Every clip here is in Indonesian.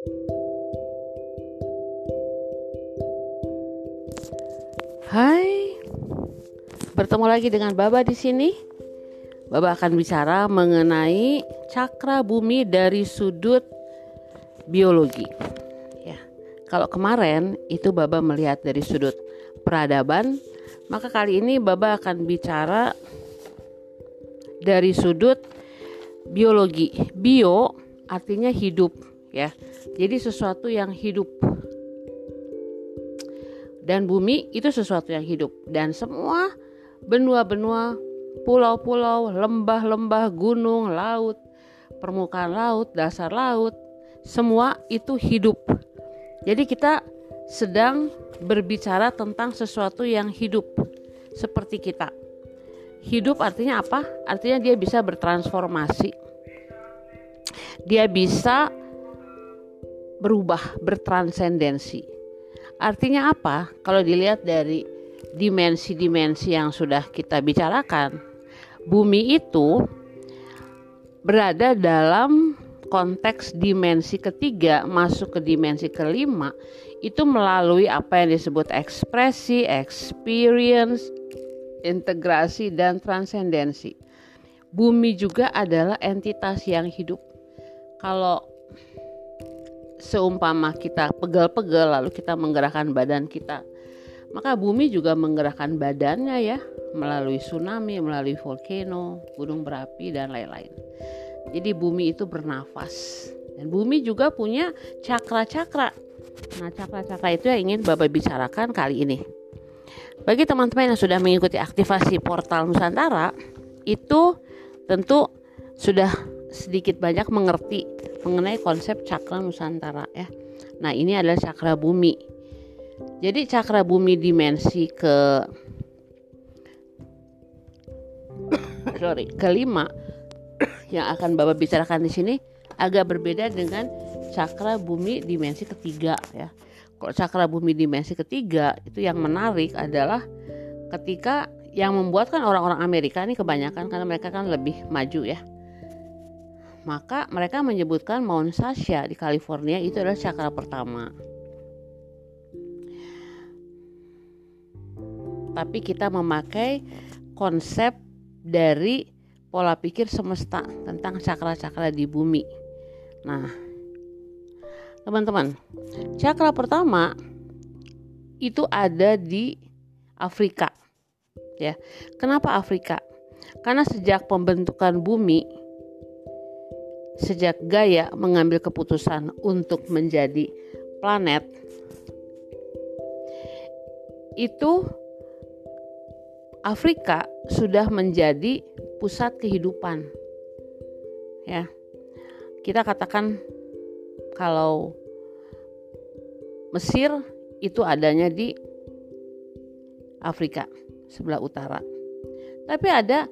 Hai, bertemu lagi dengan Baba di sini. Baba akan bicara mengenai cakra bumi dari sudut biologi. Ya, kalau kemarin itu Baba melihat dari sudut peradaban, maka kali ini Baba akan bicara dari sudut biologi. Bio artinya hidup, ya. Jadi sesuatu yang hidup dan bumi itu sesuatu yang hidup dan semua benua-benua, pulau-pulau, lembah-lembah, gunung, laut, permukaan laut, dasar laut, semua itu hidup. Jadi kita sedang berbicara tentang sesuatu yang hidup seperti kita. Hidup artinya apa? Artinya dia bisa bertransformasi. Dia bisa berubah, bertransendensi Artinya apa? Kalau dilihat dari dimensi-dimensi yang sudah kita bicarakan, bumi itu berada dalam konteks dimensi ketiga masuk ke dimensi kelima itu melalui apa yang disebut ekspresi, experience, integrasi dan transendensi. Bumi juga adalah entitas yang hidup. Kalau seumpama kita pegal-pegal lalu kita menggerakkan badan kita maka bumi juga menggerakkan badannya ya melalui tsunami, melalui volcano, gunung berapi dan lain-lain. Jadi bumi itu bernafas dan bumi juga punya cakra-cakra. Nah, cakra-cakra itu yang ingin Bapak bicarakan kali ini. Bagi teman-teman yang sudah mengikuti aktivasi portal Nusantara, itu tentu sudah sedikit banyak mengerti mengenai konsep cakra Nusantara ya. Nah, ini adalah cakra bumi. Jadi cakra bumi dimensi ke sorry, kelima yang akan Bapak bicarakan di sini agak berbeda dengan cakra bumi dimensi ketiga ya. Kalau cakra bumi dimensi ketiga itu yang menarik adalah ketika yang membuatkan orang-orang Amerika ini kebanyakan karena mereka kan lebih maju ya maka mereka menyebutkan Mount Sasha di California itu adalah cakra pertama. Tapi kita memakai konsep dari pola pikir semesta tentang cakra-cakra di bumi. Nah, teman-teman, cakra pertama itu ada di Afrika. Ya. Kenapa Afrika? Karena sejak pembentukan bumi sejak Gaia mengambil keputusan untuk menjadi planet itu Afrika sudah menjadi pusat kehidupan. Ya. Kita katakan kalau Mesir itu adanya di Afrika sebelah utara. Tapi ada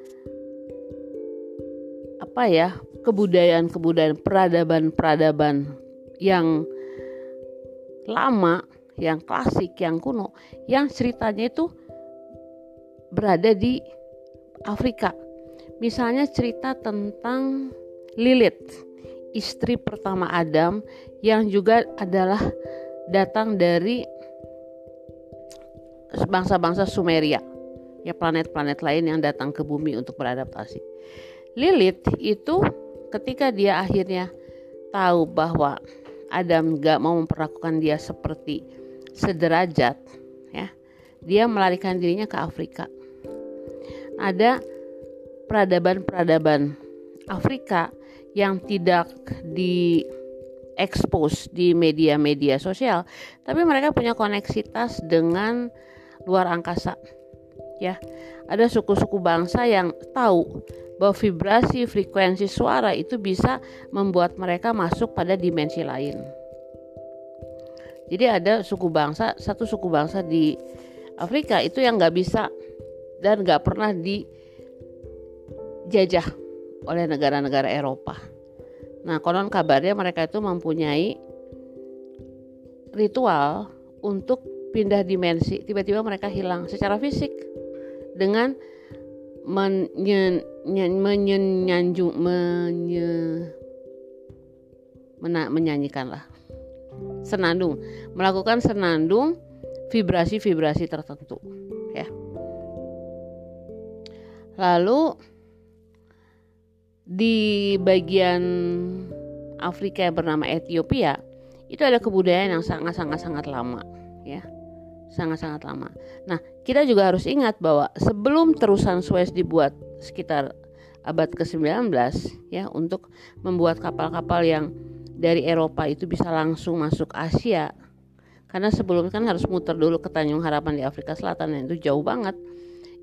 apa ya kebudayaan-kebudayaan peradaban-peradaban yang lama, yang klasik, yang kuno, yang ceritanya itu berada di Afrika. Misalnya cerita tentang Lilith, istri pertama Adam yang juga adalah datang dari bangsa-bangsa Sumeria, ya planet-planet lain yang datang ke bumi untuk beradaptasi. Lilith itu ketika dia akhirnya tahu bahwa Adam gak mau memperlakukan dia seperti sederajat, ya, dia melarikan dirinya ke Afrika. Ada peradaban-peradaban Afrika yang tidak di expose di media-media sosial, tapi mereka punya koneksitas dengan luar angkasa. Ya, ada suku-suku bangsa yang tahu bahwa vibrasi frekuensi suara itu bisa membuat mereka masuk pada dimensi lain. Jadi ada suku bangsa, satu suku bangsa di Afrika itu yang nggak bisa dan nggak pernah dijajah oleh negara-negara Eropa. Nah konon kabarnya mereka itu mempunyai ritual untuk pindah dimensi. Tiba-tiba mereka hilang secara fisik dengan menyen, menyanju menye, mena, menyanyikan lah senandung, melakukan senandung vibrasi-vibrasi tertentu, ya. Lalu di bagian Afrika yang bernama Ethiopia itu ada kebudayaan yang sangat-sangat sangat lama, ya sangat-sangat lama. Nah, kita juga harus ingat bahwa sebelum terusan Suez dibuat sekitar abad ke-19 ya untuk membuat kapal-kapal yang dari Eropa itu bisa langsung masuk Asia. Karena sebelumnya kan harus muter dulu ke Tanjung Harapan di Afrika Selatan dan itu jauh banget.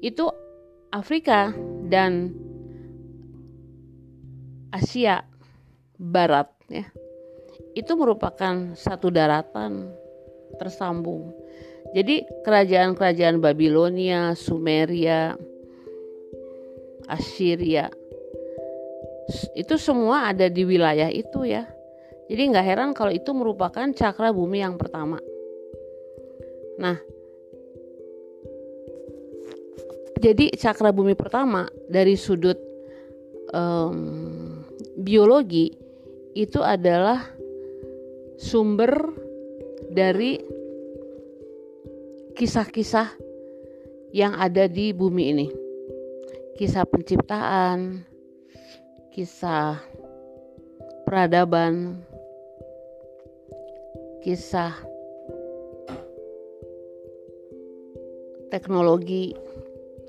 Itu Afrika dan Asia Barat ya. Itu merupakan satu daratan tersambung jadi kerajaan-kerajaan Babilonia, Sumeria, Assyria itu semua ada di wilayah itu ya. Jadi nggak heran kalau itu merupakan cakra bumi yang pertama. Nah, jadi cakra bumi pertama dari sudut um, biologi itu adalah sumber dari kisah-kisah yang ada di bumi ini. Kisah penciptaan, kisah peradaban, kisah teknologi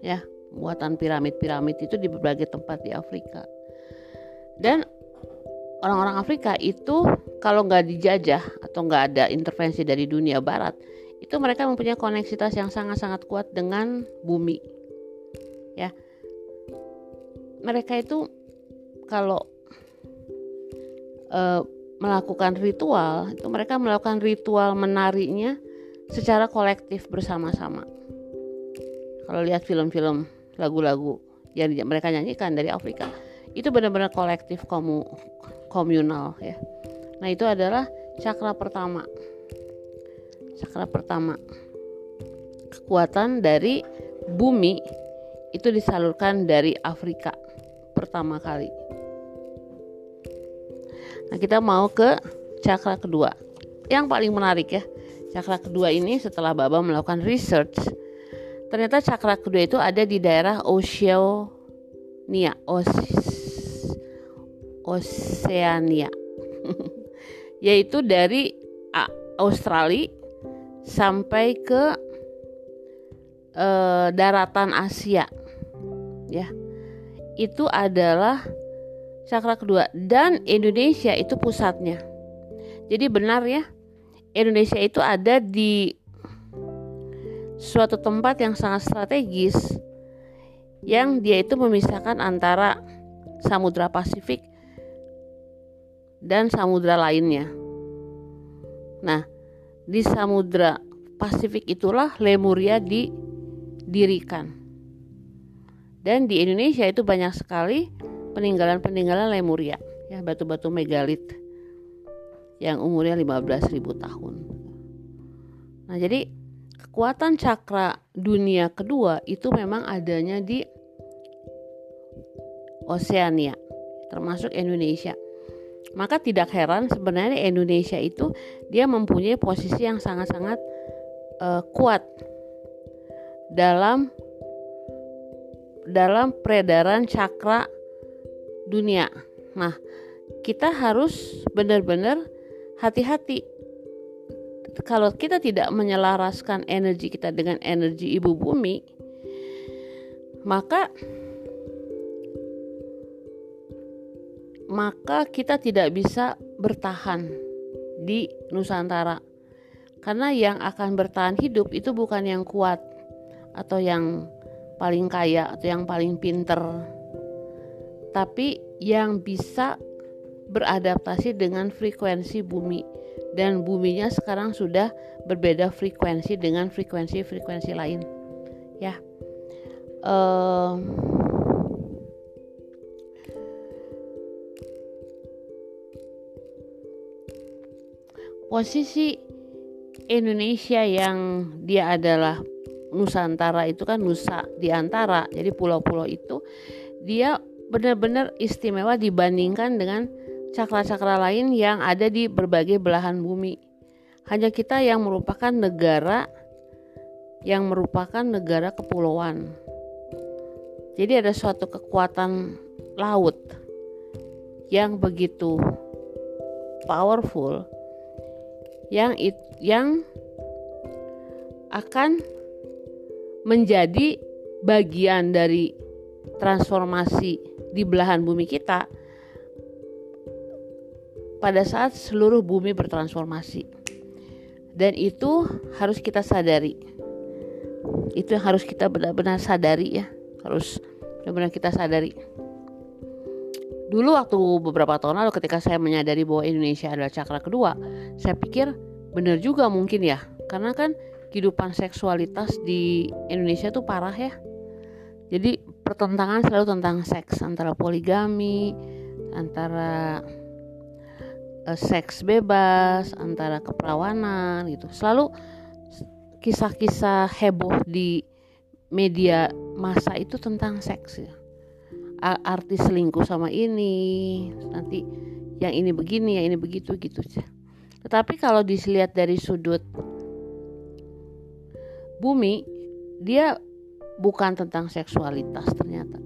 ya buatan piramid-piramid itu di berbagai tempat di Afrika dan orang-orang Afrika itu kalau nggak dijajah atau nggak ada intervensi dari dunia Barat itu mereka mempunyai koneksitas yang sangat-sangat kuat dengan bumi. Ya. Mereka itu kalau e, melakukan ritual, itu mereka melakukan ritual menarinya secara kolektif bersama-sama. Kalau lihat film-film lagu-lagu yang mereka nyanyikan dari Afrika, itu benar-benar kolektif komu, komunal ya. Nah, itu adalah cakra pertama Sakra pertama. Kekuatan dari bumi itu disalurkan dari Afrika pertama kali. Nah, kita mau ke cakra kedua. Yang paling menarik ya. Cakra kedua ini setelah Baba melakukan research, ternyata cakra kedua itu ada di daerah Oceania, Oceania. Yaitu dari Australia sampai ke uh, daratan Asia ya itu adalah cakra kedua dan Indonesia itu pusatnya jadi benar ya Indonesia itu ada di suatu tempat yang sangat strategis yang dia itu memisahkan antara Samudra Pasifik dan samudra lainnya. Nah, di Samudra Pasifik itulah Lemuria didirikan. Dan di Indonesia itu banyak sekali peninggalan-peninggalan Lemuria, ya batu-batu megalit yang umurnya 15.000 tahun. Nah, jadi kekuatan cakra dunia kedua itu memang adanya di Oceania, termasuk Indonesia maka tidak heran sebenarnya Indonesia itu dia mempunyai posisi yang sangat-sangat uh, kuat dalam dalam peredaran cakra dunia. Nah, kita harus benar-benar hati-hati. Kalau kita tidak menyelaraskan energi kita dengan energi ibu bumi, maka maka kita tidak bisa bertahan di Nusantara. Karena yang akan bertahan hidup itu bukan yang kuat atau yang paling kaya atau yang paling pinter, tapi yang bisa beradaptasi dengan frekuensi bumi. Dan buminya sekarang sudah berbeda frekuensi dengan frekuensi-frekuensi lain. Ya. Uh, posisi Indonesia yang dia adalah Nusantara itu kan Nusa di antara jadi pulau-pulau itu dia benar-benar istimewa dibandingkan dengan cakra-cakra lain yang ada di berbagai belahan bumi hanya kita yang merupakan negara yang merupakan negara kepulauan. Jadi ada suatu kekuatan laut yang begitu powerful yang it, yang akan menjadi bagian dari transformasi di belahan bumi kita pada saat seluruh bumi bertransformasi. Dan itu harus kita sadari. Itu yang harus kita benar-benar sadari ya. Harus benar-benar kita sadari. Dulu waktu beberapa tahun lalu ketika saya menyadari bahwa Indonesia adalah cakra kedua, saya pikir benar juga mungkin ya. Karena kan kehidupan seksualitas di Indonesia tuh parah ya. Jadi pertentangan selalu tentang seks antara poligami, antara uh, seks bebas, antara keperawanan gitu. Selalu kisah-kisah heboh di media masa itu tentang seks ya. Artis selingkuh sama ini, nanti yang ini begini, yang ini begitu gitu. Tetapi kalau dilihat dari sudut bumi, dia bukan tentang seksualitas ternyata.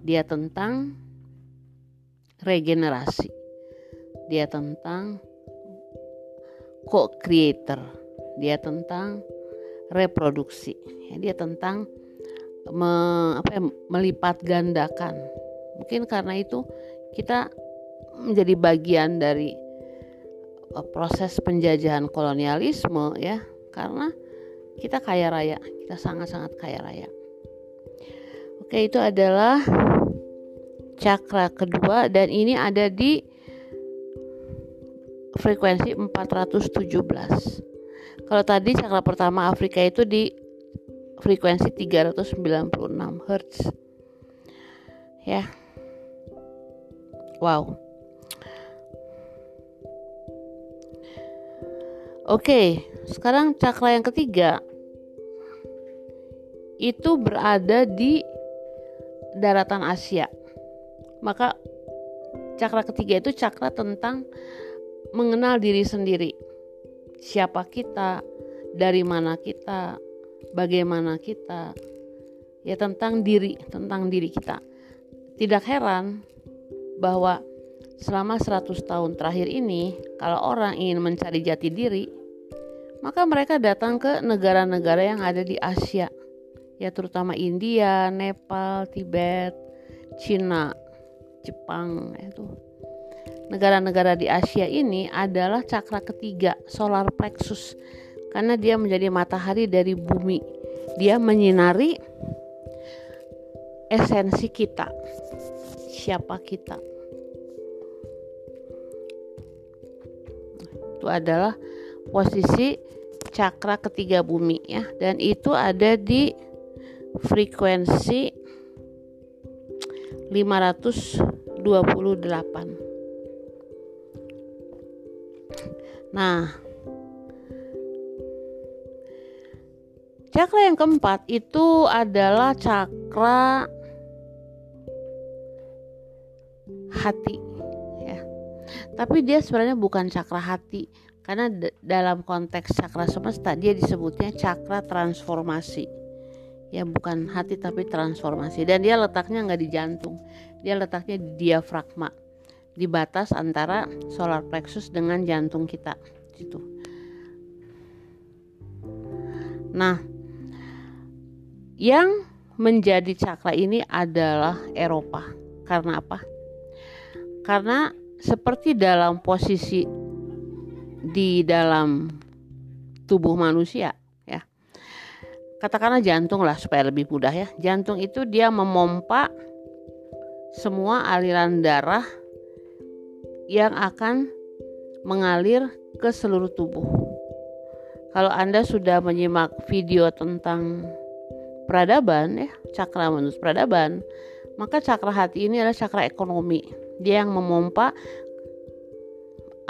Dia tentang regenerasi dia tentang co-creator, dia tentang reproduksi, dia tentang me, apa ya, melipat gandakan. Mungkin karena itu kita menjadi bagian dari uh, proses penjajahan kolonialisme ya, karena kita kaya raya, kita sangat-sangat kaya raya. Oke, itu adalah cakra kedua dan ini ada di frekuensi 417. Kalau tadi cakra pertama Afrika itu di frekuensi 396 Hz. Ya. Wow. Oke, sekarang cakra yang ketiga itu berada di daratan Asia. Maka cakra ketiga itu cakra tentang mengenal diri sendiri. Siapa kita, dari mana kita, bagaimana kita. Ya tentang diri, tentang diri kita. Tidak heran bahwa selama 100 tahun terakhir ini kalau orang ingin mencari jati diri, maka mereka datang ke negara-negara yang ada di Asia. Ya terutama India, Nepal, Tibet, Cina, Jepang itu negara-negara di Asia ini adalah cakra ketiga, solar plexus. Karena dia menjadi matahari dari bumi. Dia menyinari esensi kita. Siapa kita? Itu adalah posisi cakra ketiga bumi ya dan itu ada di frekuensi 528 Nah, cakra yang keempat itu adalah cakra hati ya. Tapi dia sebenarnya bukan cakra hati karena dalam konteks cakra semesta dia disebutnya cakra transformasi. Ya bukan hati tapi transformasi dan dia letaknya nggak di jantung. Dia letaknya di diafragma di batas antara solar plexus dengan jantung kita gitu. Nah, yang menjadi cakra ini adalah Eropa. Karena apa? Karena seperti dalam posisi di dalam tubuh manusia ya. Katakanlah jantung lah supaya lebih mudah ya. Jantung itu dia memompa semua aliran darah yang akan mengalir ke seluruh tubuh. Kalau Anda sudah menyimak video tentang peradaban ya, cakra menurut peradaban, maka cakra hati ini adalah cakra ekonomi. Dia yang memompa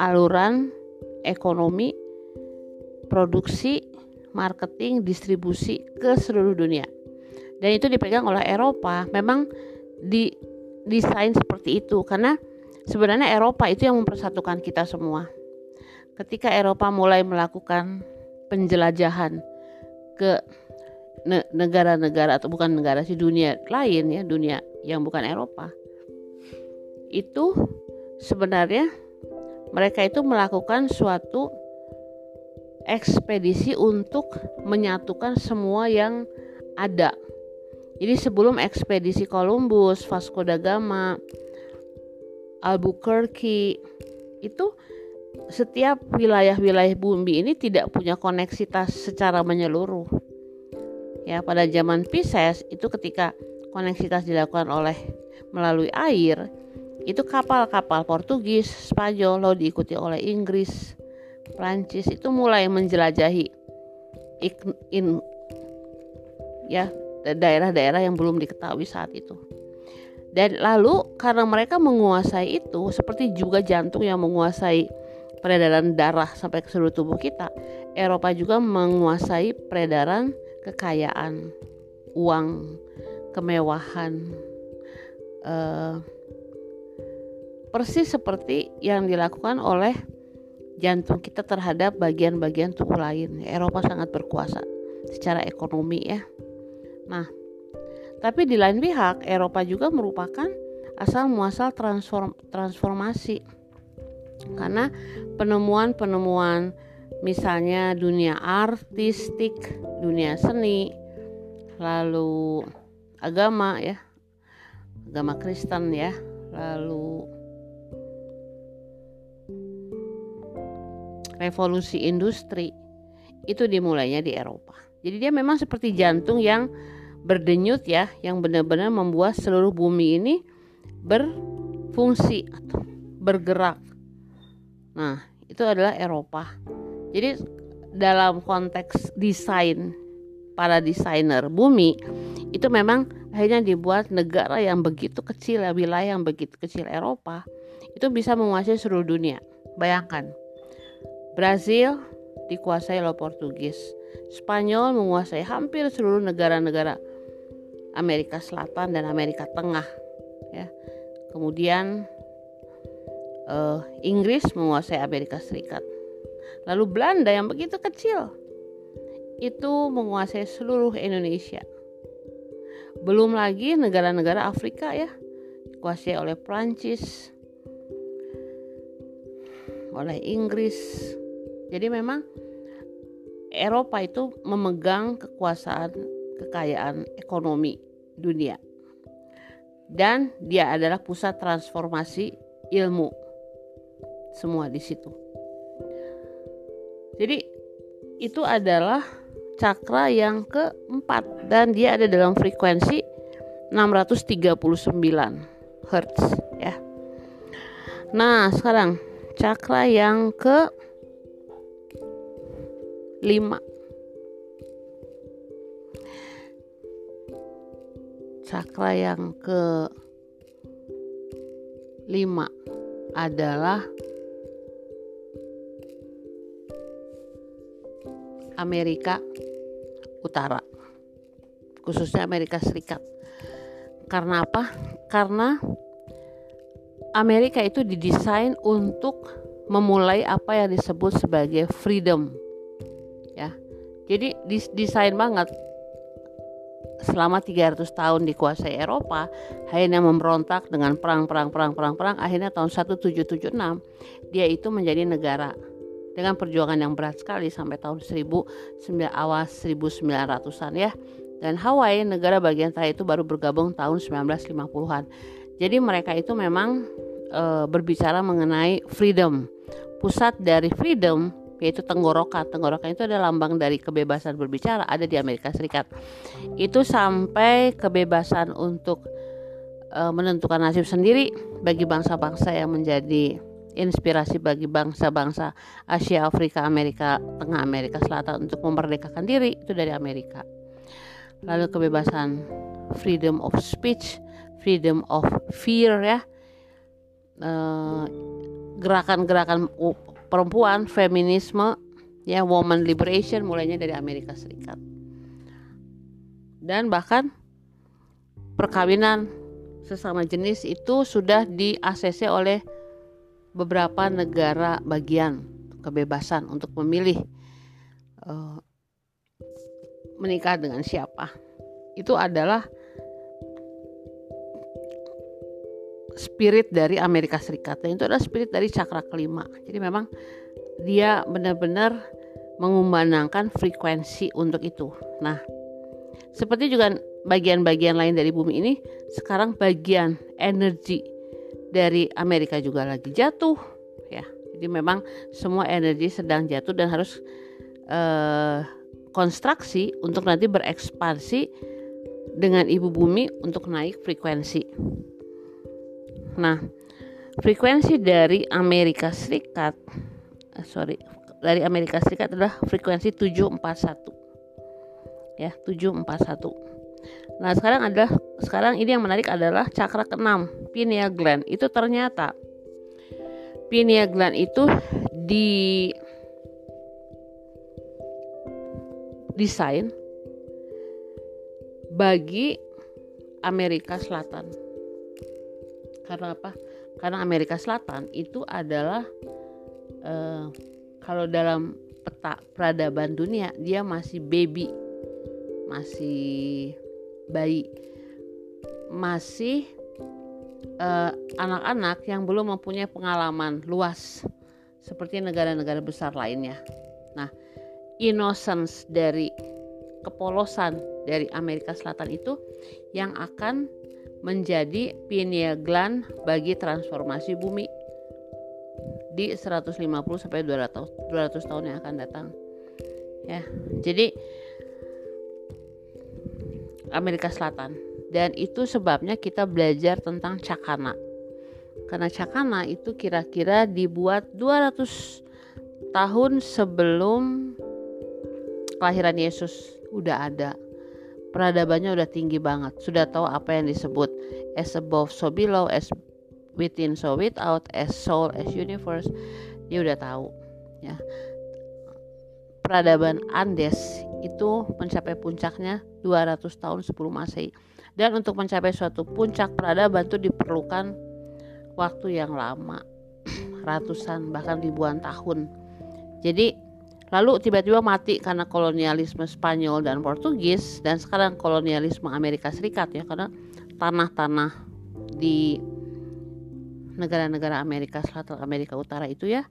aluran ekonomi, produksi, marketing, distribusi ke seluruh dunia. Dan itu dipegang oleh Eropa. Memang di desain seperti itu karena sebenarnya Eropa itu yang mempersatukan kita semua. ketika Eropa mulai melakukan penjelajahan ke negara-negara atau bukan negara sih dunia lain ya dunia yang bukan Eropa itu sebenarnya mereka itu melakukan suatu ekspedisi untuk menyatukan semua yang ada jadi sebelum ekspedisi Columbus Vasco da Gama Albuquerque itu setiap wilayah-wilayah bumi ini tidak punya koneksitas secara menyeluruh. Ya, pada zaman Pisces itu ketika koneksitas dilakukan oleh melalui air, itu kapal-kapal Portugis, Spanyol lalu diikuti oleh Inggris, Prancis itu mulai menjelajahi in, ya daerah-daerah yang belum diketahui saat itu. Dan lalu karena mereka menguasai itu seperti juga jantung yang menguasai peredaran darah sampai ke seluruh tubuh kita, Eropa juga menguasai peredaran kekayaan, uang, kemewahan, uh, persis seperti yang dilakukan oleh jantung kita terhadap bagian-bagian tubuh lain. Eropa sangat berkuasa secara ekonomi ya. Nah, tapi di lain pihak Eropa juga merupakan asal muasal transform, transformasi karena penemuan-penemuan misalnya dunia artistik, dunia seni, lalu agama ya, agama Kristen ya, lalu revolusi industri itu dimulainya di Eropa. Jadi dia memang seperti jantung yang berdenyut ya, yang benar-benar membuat seluruh bumi ini berfungsi atau bergerak Nah, itu adalah Eropa. Jadi dalam konteks desain para desainer bumi itu memang akhirnya dibuat negara yang begitu kecil, wilayah yang begitu kecil Eropa itu bisa menguasai seluruh dunia. Bayangkan, Brazil dikuasai oleh Portugis, Spanyol menguasai hampir seluruh negara-negara Amerika Selatan dan Amerika Tengah. Ya, kemudian uh, Inggris menguasai Amerika Serikat. Lalu Belanda yang begitu kecil itu menguasai seluruh Indonesia. Belum lagi negara-negara Afrika ya, dikuasai oleh Prancis, oleh Inggris. Jadi memang Eropa itu memegang kekuasaan kekayaan ekonomi dunia. Dan dia adalah pusat transformasi ilmu semua di situ. Jadi itu adalah cakra yang keempat dan dia ada dalam frekuensi 639 Hz ya. Nah, sekarang cakra yang ke 5 Cakra yang ke 5 adalah Amerika Utara, khususnya Amerika Serikat. Karena apa? Karena Amerika itu didesain untuk memulai apa yang disebut sebagai freedom. Ya. Jadi desain banget selama 300 tahun dikuasai Eropa akhirnya memberontak dengan perang perang perang perang perang akhirnya tahun 1776 dia itu menjadi negara dengan perjuangan yang berat sekali sampai tahun 1000 awal 1900-an ya. Dan Hawaii negara bagian terakhir itu baru bergabung tahun 1950-an. Jadi mereka itu memang e, berbicara mengenai freedom. Pusat dari freedom yaitu tenggorokan. Tenggorokan itu adalah lambang dari kebebasan berbicara ada di Amerika Serikat. Itu sampai kebebasan untuk e, menentukan nasib sendiri bagi bangsa-bangsa yang menjadi inspirasi bagi bangsa-bangsa Asia, Afrika, Amerika Tengah, Amerika Selatan untuk memerdekakan diri itu dari Amerika. Lalu kebebasan freedom of speech, freedom of fear ya. Eh, gerakan-gerakan perempuan, feminisme, ya woman liberation mulainya dari Amerika Serikat. Dan bahkan perkawinan sesama jenis itu sudah di ACC oleh beberapa negara bagian kebebasan untuk memilih uh, menikah dengan siapa. Itu adalah spirit dari Amerika Serikat dan itu adalah spirit dari cakra kelima. Jadi memang dia benar-benar mengumandangkan frekuensi untuk itu. Nah seperti juga bagian-bagian lain dari bumi ini sekarang bagian energi dari Amerika juga lagi jatuh ya jadi memang semua energi sedang jatuh dan harus uh, konstruksi untuk nanti berekspansi dengan ibu bumi untuk naik frekuensi. Nah, frekuensi dari Amerika Serikat, uh, sorry, dari Amerika Serikat adalah frekuensi 741. Ya, 741. Nah, sekarang adalah sekarang ini yang menarik adalah cakra keenam, pineal gland. Itu ternyata pineal gland itu di desain bagi Amerika Selatan. Karena apa? Karena Amerika Selatan itu adalah uh, kalau dalam peta peradaban dunia dia masih baby, masih bayi, masih eh, anak-anak uh, yang belum mempunyai pengalaman luas seperti negara-negara besar lainnya. Nah, innocence dari kepolosan dari Amerika Selatan itu yang akan menjadi pineal gland bagi transformasi bumi di 150 sampai 200 200 tahun yang akan datang. Ya. Jadi Amerika Selatan. Dan itu sebabnya kita belajar tentang cakana. Karena cakana itu kira-kira dibuat 200 tahun sebelum kelahiran Yesus. Udah ada. Peradabannya udah tinggi banget. Sudah tahu apa yang disebut as above so below as within so without as soul as universe. Dia udah tahu ya. Peradaban Andes itu mencapai puncaknya 200 tahun sebelum Masehi. Dan untuk mencapai suatu puncak peradaban itu diperlukan waktu yang lama ratusan bahkan ribuan tahun. Jadi Lalu tiba-tiba mati karena kolonialisme Spanyol dan Portugis dan sekarang kolonialisme Amerika Serikat ya karena tanah-tanah di negara-negara Amerika Selatan, Amerika Utara itu ya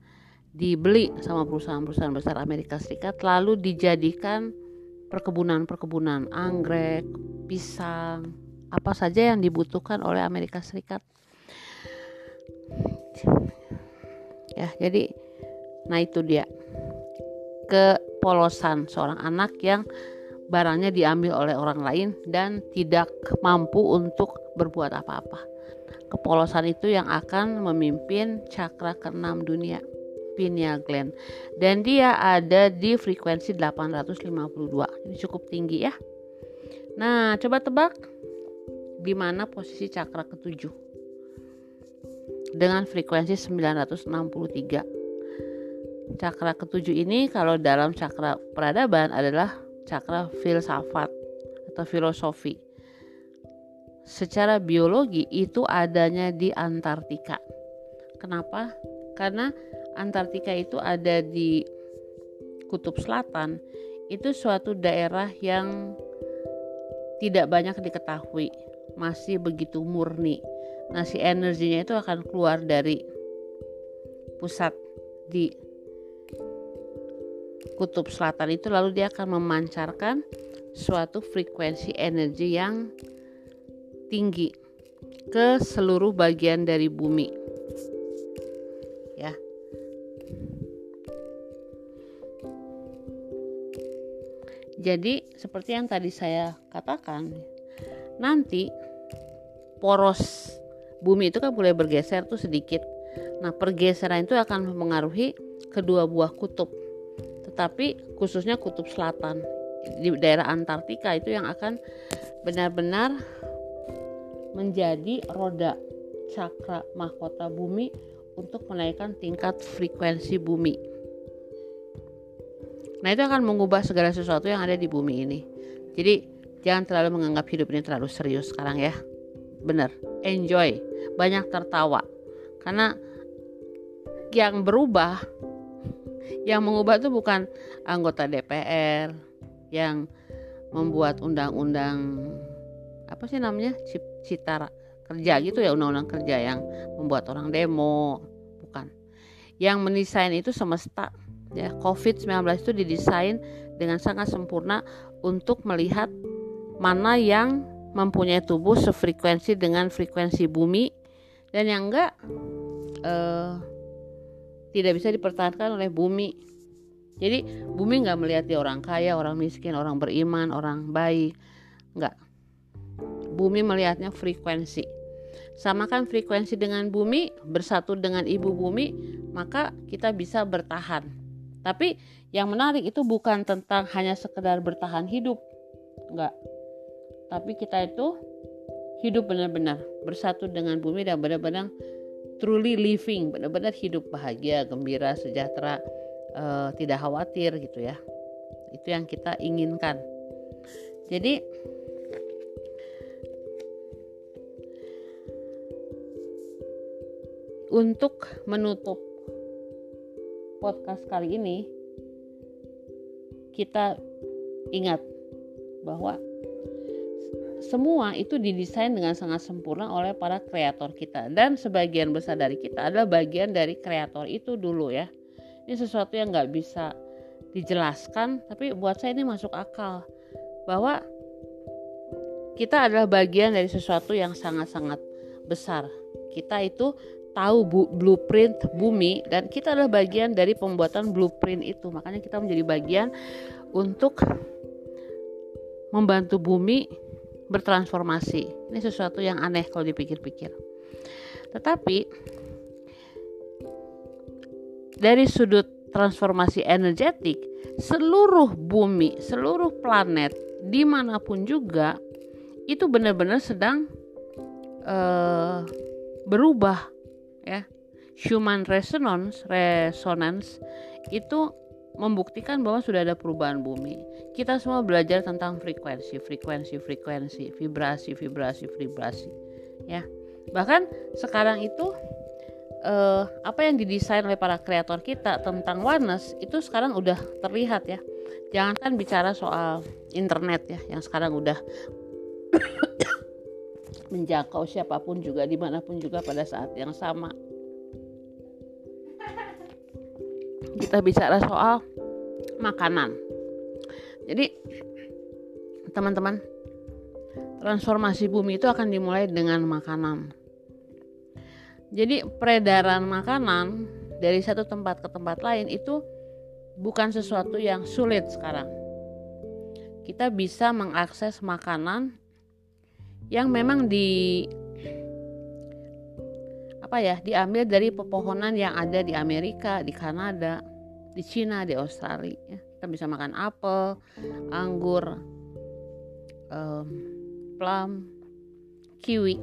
dibeli sama perusahaan-perusahaan besar Amerika Serikat lalu dijadikan perkebunan-perkebunan anggrek, pisang, apa saja yang dibutuhkan oleh Amerika Serikat. Ya, jadi nah itu dia kepolosan seorang anak yang barangnya diambil oleh orang lain dan tidak mampu untuk berbuat apa-apa. Kepolosan itu yang akan memimpin cakra keenam dunia, pineal gland. Dan dia ada di frekuensi 852. Ini cukup tinggi ya. Nah, coba tebak di mana posisi cakra ketujuh dengan frekuensi 963 Cakra ketujuh ini kalau dalam cakra peradaban adalah cakra filsafat atau filosofi. Secara biologi itu adanya di Antartika. Kenapa? Karena Antartika itu ada di kutub selatan. Itu suatu daerah yang tidak banyak diketahui, masih begitu murni. Nah, si energinya itu akan keluar dari pusat di kutub selatan itu lalu dia akan memancarkan suatu frekuensi energi yang tinggi ke seluruh bagian dari bumi. Jadi seperti yang tadi saya katakan, nanti poros bumi itu kan boleh bergeser tuh sedikit. Nah, pergeseran itu akan mempengaruhi kedua buah kutub tetapi khususnya kutub selatan di daerah Antartika itu yang akan benar-benar menjadi roda cakra mahkota bumi untuk menaikkan tingkat frekuensi bumi. Nah, itu akan mengubah segala sesuatu yang ada di bumi ini. Jadi, jangan terlalu menganggap hidup ini terlalu serius sekarang ya. Bener, enjoy, banyak tertawa. Karena yang berubah yang mengubah itu bukan anggota DPR yang membuat undang-undang apa sih namanya cita kerja gitu ya undang-undang kerja yang membuat orang demo bukan yang mendesain itu semesta ya COVID-19 itu didesain dengan sangat sempurna untuk melihat mana yang mempunyai tubuh sefrekuensi dengan frekuensi bumi dan yang enggak eh, tidak bisa dipertahankan oleh bumi. Jadi bumi nggak melihat dia orang kaya, orang miskin, orang beriman, orang baik, nggak. Bumi melihatnya frekuensi. Samakan frekuensi dengan bumi, bersatu dengan ibu bumi, maka kita bisa bertahan. Tapi yang menarik itu bukan tentang hanya sekedar bertahan hidup, nggak. Tapi kita itu hidup benar-benar bersatu dengan bumi dan benar-benar truly living, benar-benar hidup bahagia, gembira, sejahtera, uh, tidak khawatir gitu ya. Itu yang kita inginkan. Jadi untuk menutup podcast kali ini kita ingat bahwa semua itu didesain dengan sangat sempurna oleh para kreator kita. Dan sebagian besar dari kita adalah bagian dari kreator itu dulu ya. Ini sesuatu yang nggak bisa dijelaskan tapi buat saya ini masuk akal bahwa kita adalah bagian dari sesuatu yang sangat-sangat besar. Kita itu tahu bu, blueprint bumi dan kita adalah bagian dari pembuatan blueprint itu makanya kita menjadi bagian untuk membantu bumi bertransformasi. Ini sesuatu yang aneh kalau dipikir-pikir. Tetapi dari sudut transformasi energetik, seluruh bumi, seluruh planet, di mana pun juga, itu benar-benar sedang uh, berubah, ya. Human resonance, resonance itu membuktikan bahwa sudah ada perubahan bumi. Kita semua belajar tentang frekuensi, frekuensi, frekuensi, vibrasi, vibrasi, vibrasi. Ya, bahkan sekarang itu eh, apa yang didesain oleh para kreator kita tentang oneness itu sekarang udah terlihat ya. Jangan kan bicara soal internet ya, yang sekarang udah menjangkau siapa pun juga di mana pun juga pada saat yang sama kita bicara soal makanan. Jadi teman-teman, transformasi bumi itu akan dimulai dengan makanan. Jadi peredaran makanan dari satu tempat ke tempat lain itu bukan sesuatu yang sulit sekarang. Kita bisa mengakses makanan yang memang di apa ya diambil dari pepohonan yang ada di Amerika, di Kanada, di Cina, di Australia. Kita bisa makan apel, anggur, um, plum, kiwi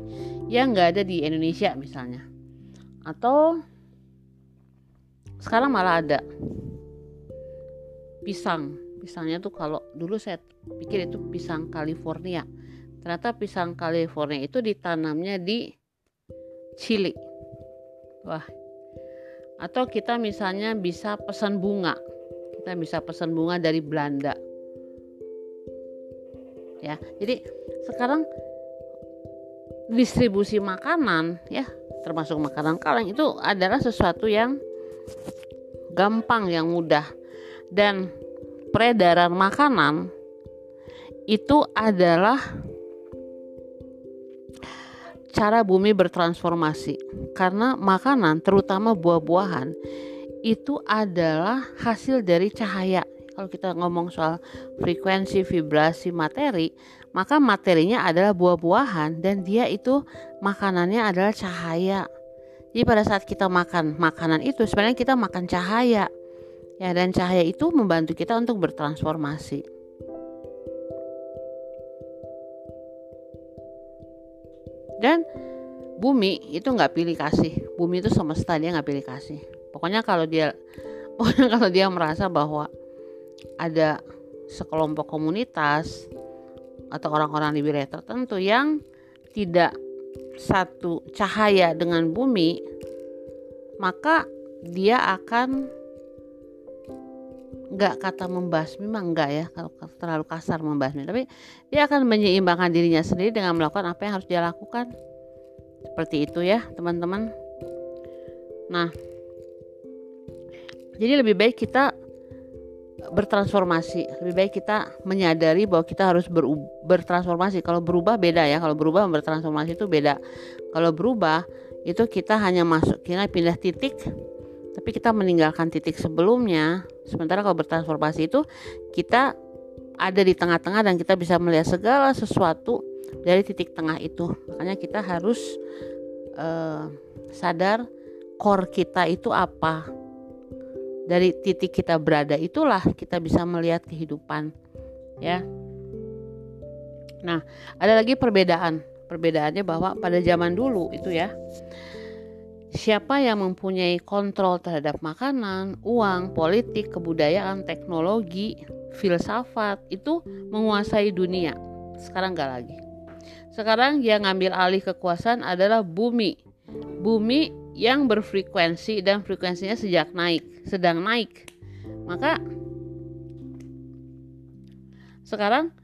yang nggak ada di Indonesia misalnya. Atau sekarang malah ada pisang. Pisangnya tuh kalau dulu saya pikir itu pisang California. Ternyata pisang California itu ditanamnya di Chili. Wah, atau kita misalnya bisa pesan bunga. Kita bisa pesan bunga dari Belanda. Ya jadi sekarang distribusi makanan ya termasuk makanan kaleng itu adalah sesuatu yang gampang yang mudah. Dan peredaran makanan itu adalah cara bumi bertransformasi. Karena makanan terutama buah-buahan itu adalah hasil dari cahaya. Kalau kita ngomong soal frekuensi vibrasi materi maka materinya adalah buah-buahan dan dia itu makanannya adalah cahaya. Jadi pada saat kita makan makanan itu sebenarnya kita makan cahaya. Ya dan cahaya itu membantu kita untuk bertransformasi dan bumi itu nggak pilih kasih. Bumi itu semesta dia nggak pilih kasih. Pokoknya kalau dia pokoknya kalau dia merasa bahwa ada sekelompok komunitas atau orang-orang di wilayah tertentu yang tidak satu cahaya dengan bumi maka dia akan nggak kata membasmi memang enggak ya kalau terlalu kasar membasmi. Tapi dia akan menyeimbangkan dirinya sendiri dengan melakukan apa yang harus dia lakukan. Seperti itu ya teman-teman. Nah jadi lebih baik kita bertransformasi. Lebih baik kita menyadari bahwa kita harus ber, bertransformasi. Kalau berubah beda ya. Kalau berubah bertransformasi itu beda. Kalau berubah itu kita hanya masuk kita pindah titik tapi kita meninggalkan titik sebelumnya sementara kalau bertransformasi itu kita ada di tengah-tengah dan kita bisa melihat segala sesuatu dari titik tengah itu. Makanya kita harus uh, sadar core kita itu apa. Dari titik kita berada itulah kita bisa melihat kehidupan ya. Nah ada lagi perbedaan. Perbedaannya bahwa pada zaman dulu itu ya Siapa yang mempunyai kontrol terhadap makanan, uang, politik, kebudayaan, teknologi, filsafat itu menguasai dunia. Sekarang nggak lagi. Sekarang yang ngambil alih kekuasaan adalah bumi. Bumi yang berfrekuensi dan frekuensinya sejak naik, sedang naik. Maka sekarang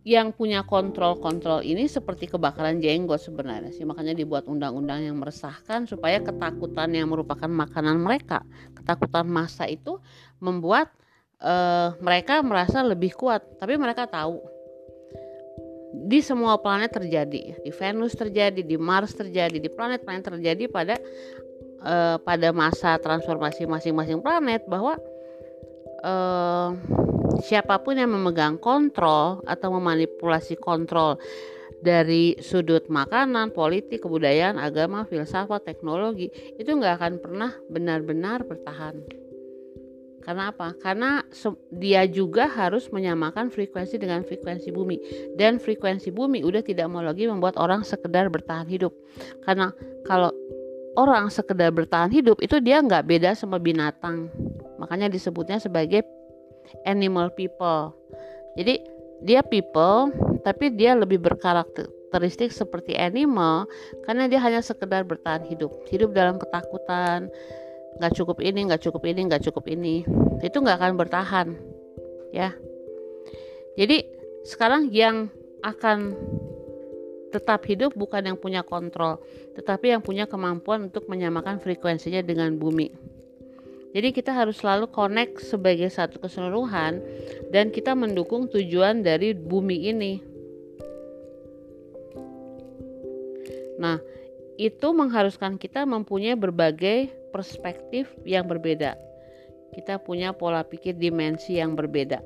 yang punya kontrol-kontrol ini seperti kebakaran jenggot sebenarnya sih. Makanya dibuat undang-undang yang meresahkan supaya ketakutan yang merupakan makanan mereka ketakutan massa itu membuat uh, mereka merasa lebih kuat. Tapi mereka tahu di semua planet terjadi di Venus terjadi di Mars terjadi di planet-planet terjadi pada uh, pada masa transformasi masing-masing planet bahwa uh, siapa pun yang memegang kontrol atau memanipulasi kontrol dari sudut makanan, politik, kebudayaan, agama, filsafat, teknologi itu nggak akan pernah benar-benar bertahan. Karena apa? Karena dia juga harus menyamakan frekuensi dengan frekuensi bumi dan frekuensi bumi udah tidak mau lagi membuat orang sekedar bertahan hidup. Karena kalau orang sekedar bertahan hidup itu dia nggak beda sama binatang. Makanya disebutnya sebagai animal people. Jadi dia people tapi dia lebih berkarakteristik seperti animal karena dia hanya sekedar bertahan hidup. Hidup dalam ketakutan, nggak cukup ini, nggak cukup ini, nggak cukup ini. Itu nggak akan bertahan. Ya. Jadi sekarang yang akan tetap hidup bukan yang punya kontrol, tetapi yang punya kemampuan untuk menyamakan frekuensinya dengan bumi. Jadi kita harus selalu connect sebagai satu keseluruhan dan kita mendukung tujuan dari bumi ini. Nah, itu mengharuskan kita mempunyai berbagai perspektif yang berbeda. Kita punya pola pikir dimensi yang berbeda.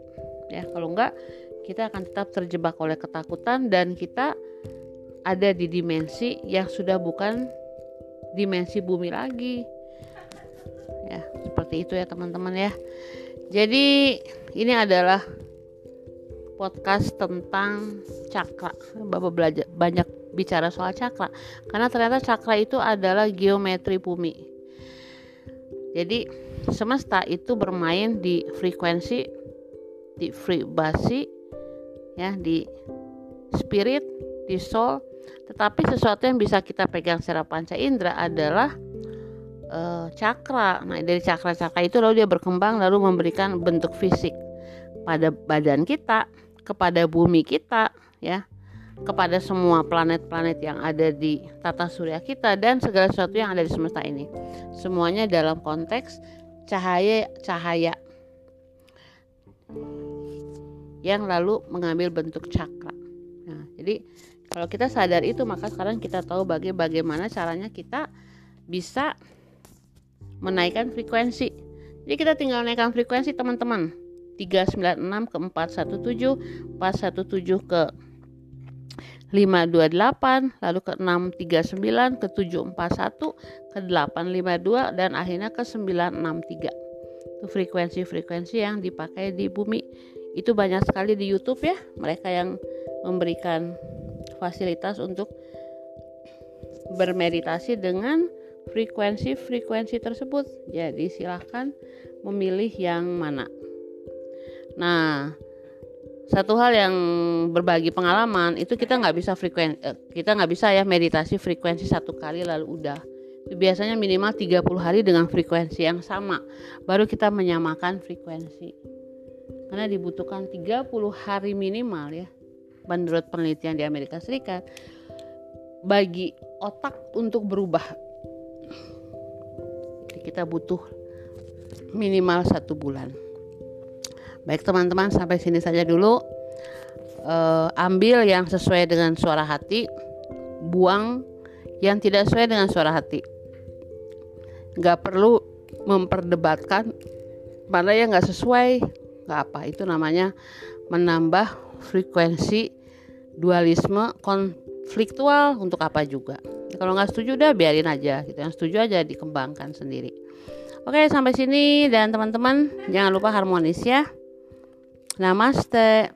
Ya, kalau enggak kita akan tetap terjebak oleh ketakutan dan kita ada di dimensi yang sudah bukan dimensi bumi lagi ya seperti itu ya teman-teman ya. Jadi ini adalah podcast tentang cakra. Bapak belajar banyak bicara soal cakra. Karena ternyata cakra itu adalah geometri bumi. Jadi semesta itu bermain di frekuensi di fribasi ya di spirit di soul tetapi sesuatu yang bisa kita pegang secara panca indera adalah uh, cakra. Nah, dari cakra-cakra itu lalu dia berkembang lalu memberikan bentuk fisik pada badan kita, kepada bumi kita, ya, kepada semua planet-planet yang ada di tata surya kita dan segala sesuatu yang ada di semesta ini. Semuanya dalam konteks cahaya-cahaya yang lalu mengambil bentuk cakra. Nah, jadi kalau kita sadar itu maka sekarang kita tahu bagaimana caranya kita bisa menaikkan frekuensi. Jadi kita tinggal naikkan frekuensi teman-teman. 396 ke 417, 417 ke 528, lalu ke 639, ke 741, ke 852 dan akhirnya ke 963. Itu frekuensi-frekuensi yang dipakai di bumi. Itu banyak sekali di YouTube ya, mereka yang memberikan fasilitas untuk bermeditasi dengan frekuensi-frekuensi tersebut. Jadi silahkan memilih yang mana. Nah, satu hal yang berbagi pengalaman itu kita nggak bisa frekuensi, eh, kita nggak bisa ya meditasi frekuensi satu kali lalu udah. Biasanya minimal 30 hari dengan frekuensi yang sama baru kita menyamakan frekuensi karena dibutuhkan 30 hari minimal ya menurut penelitian di Amerika Serikat bagi otak untuk berubah kita butuh minimal satu bulan. Baik teman-teman sampai sini saja dulu. Uh, ambil yang sesuai dengan suara hati buang yang tidak sesuai dengan suara hati. Nggak perlu memperdebatkan mana yang nggak sesuai nggak apa. Itu namanya menambah frekuensi dualisme konfliktual untuk apa juga kalau nggak setuju udah biarin aja gitu. Yang setuju aja dikembangkan sendiri. Oke sampai sini. Dan teman-teman jangan lupa harmonis ya. Namaste.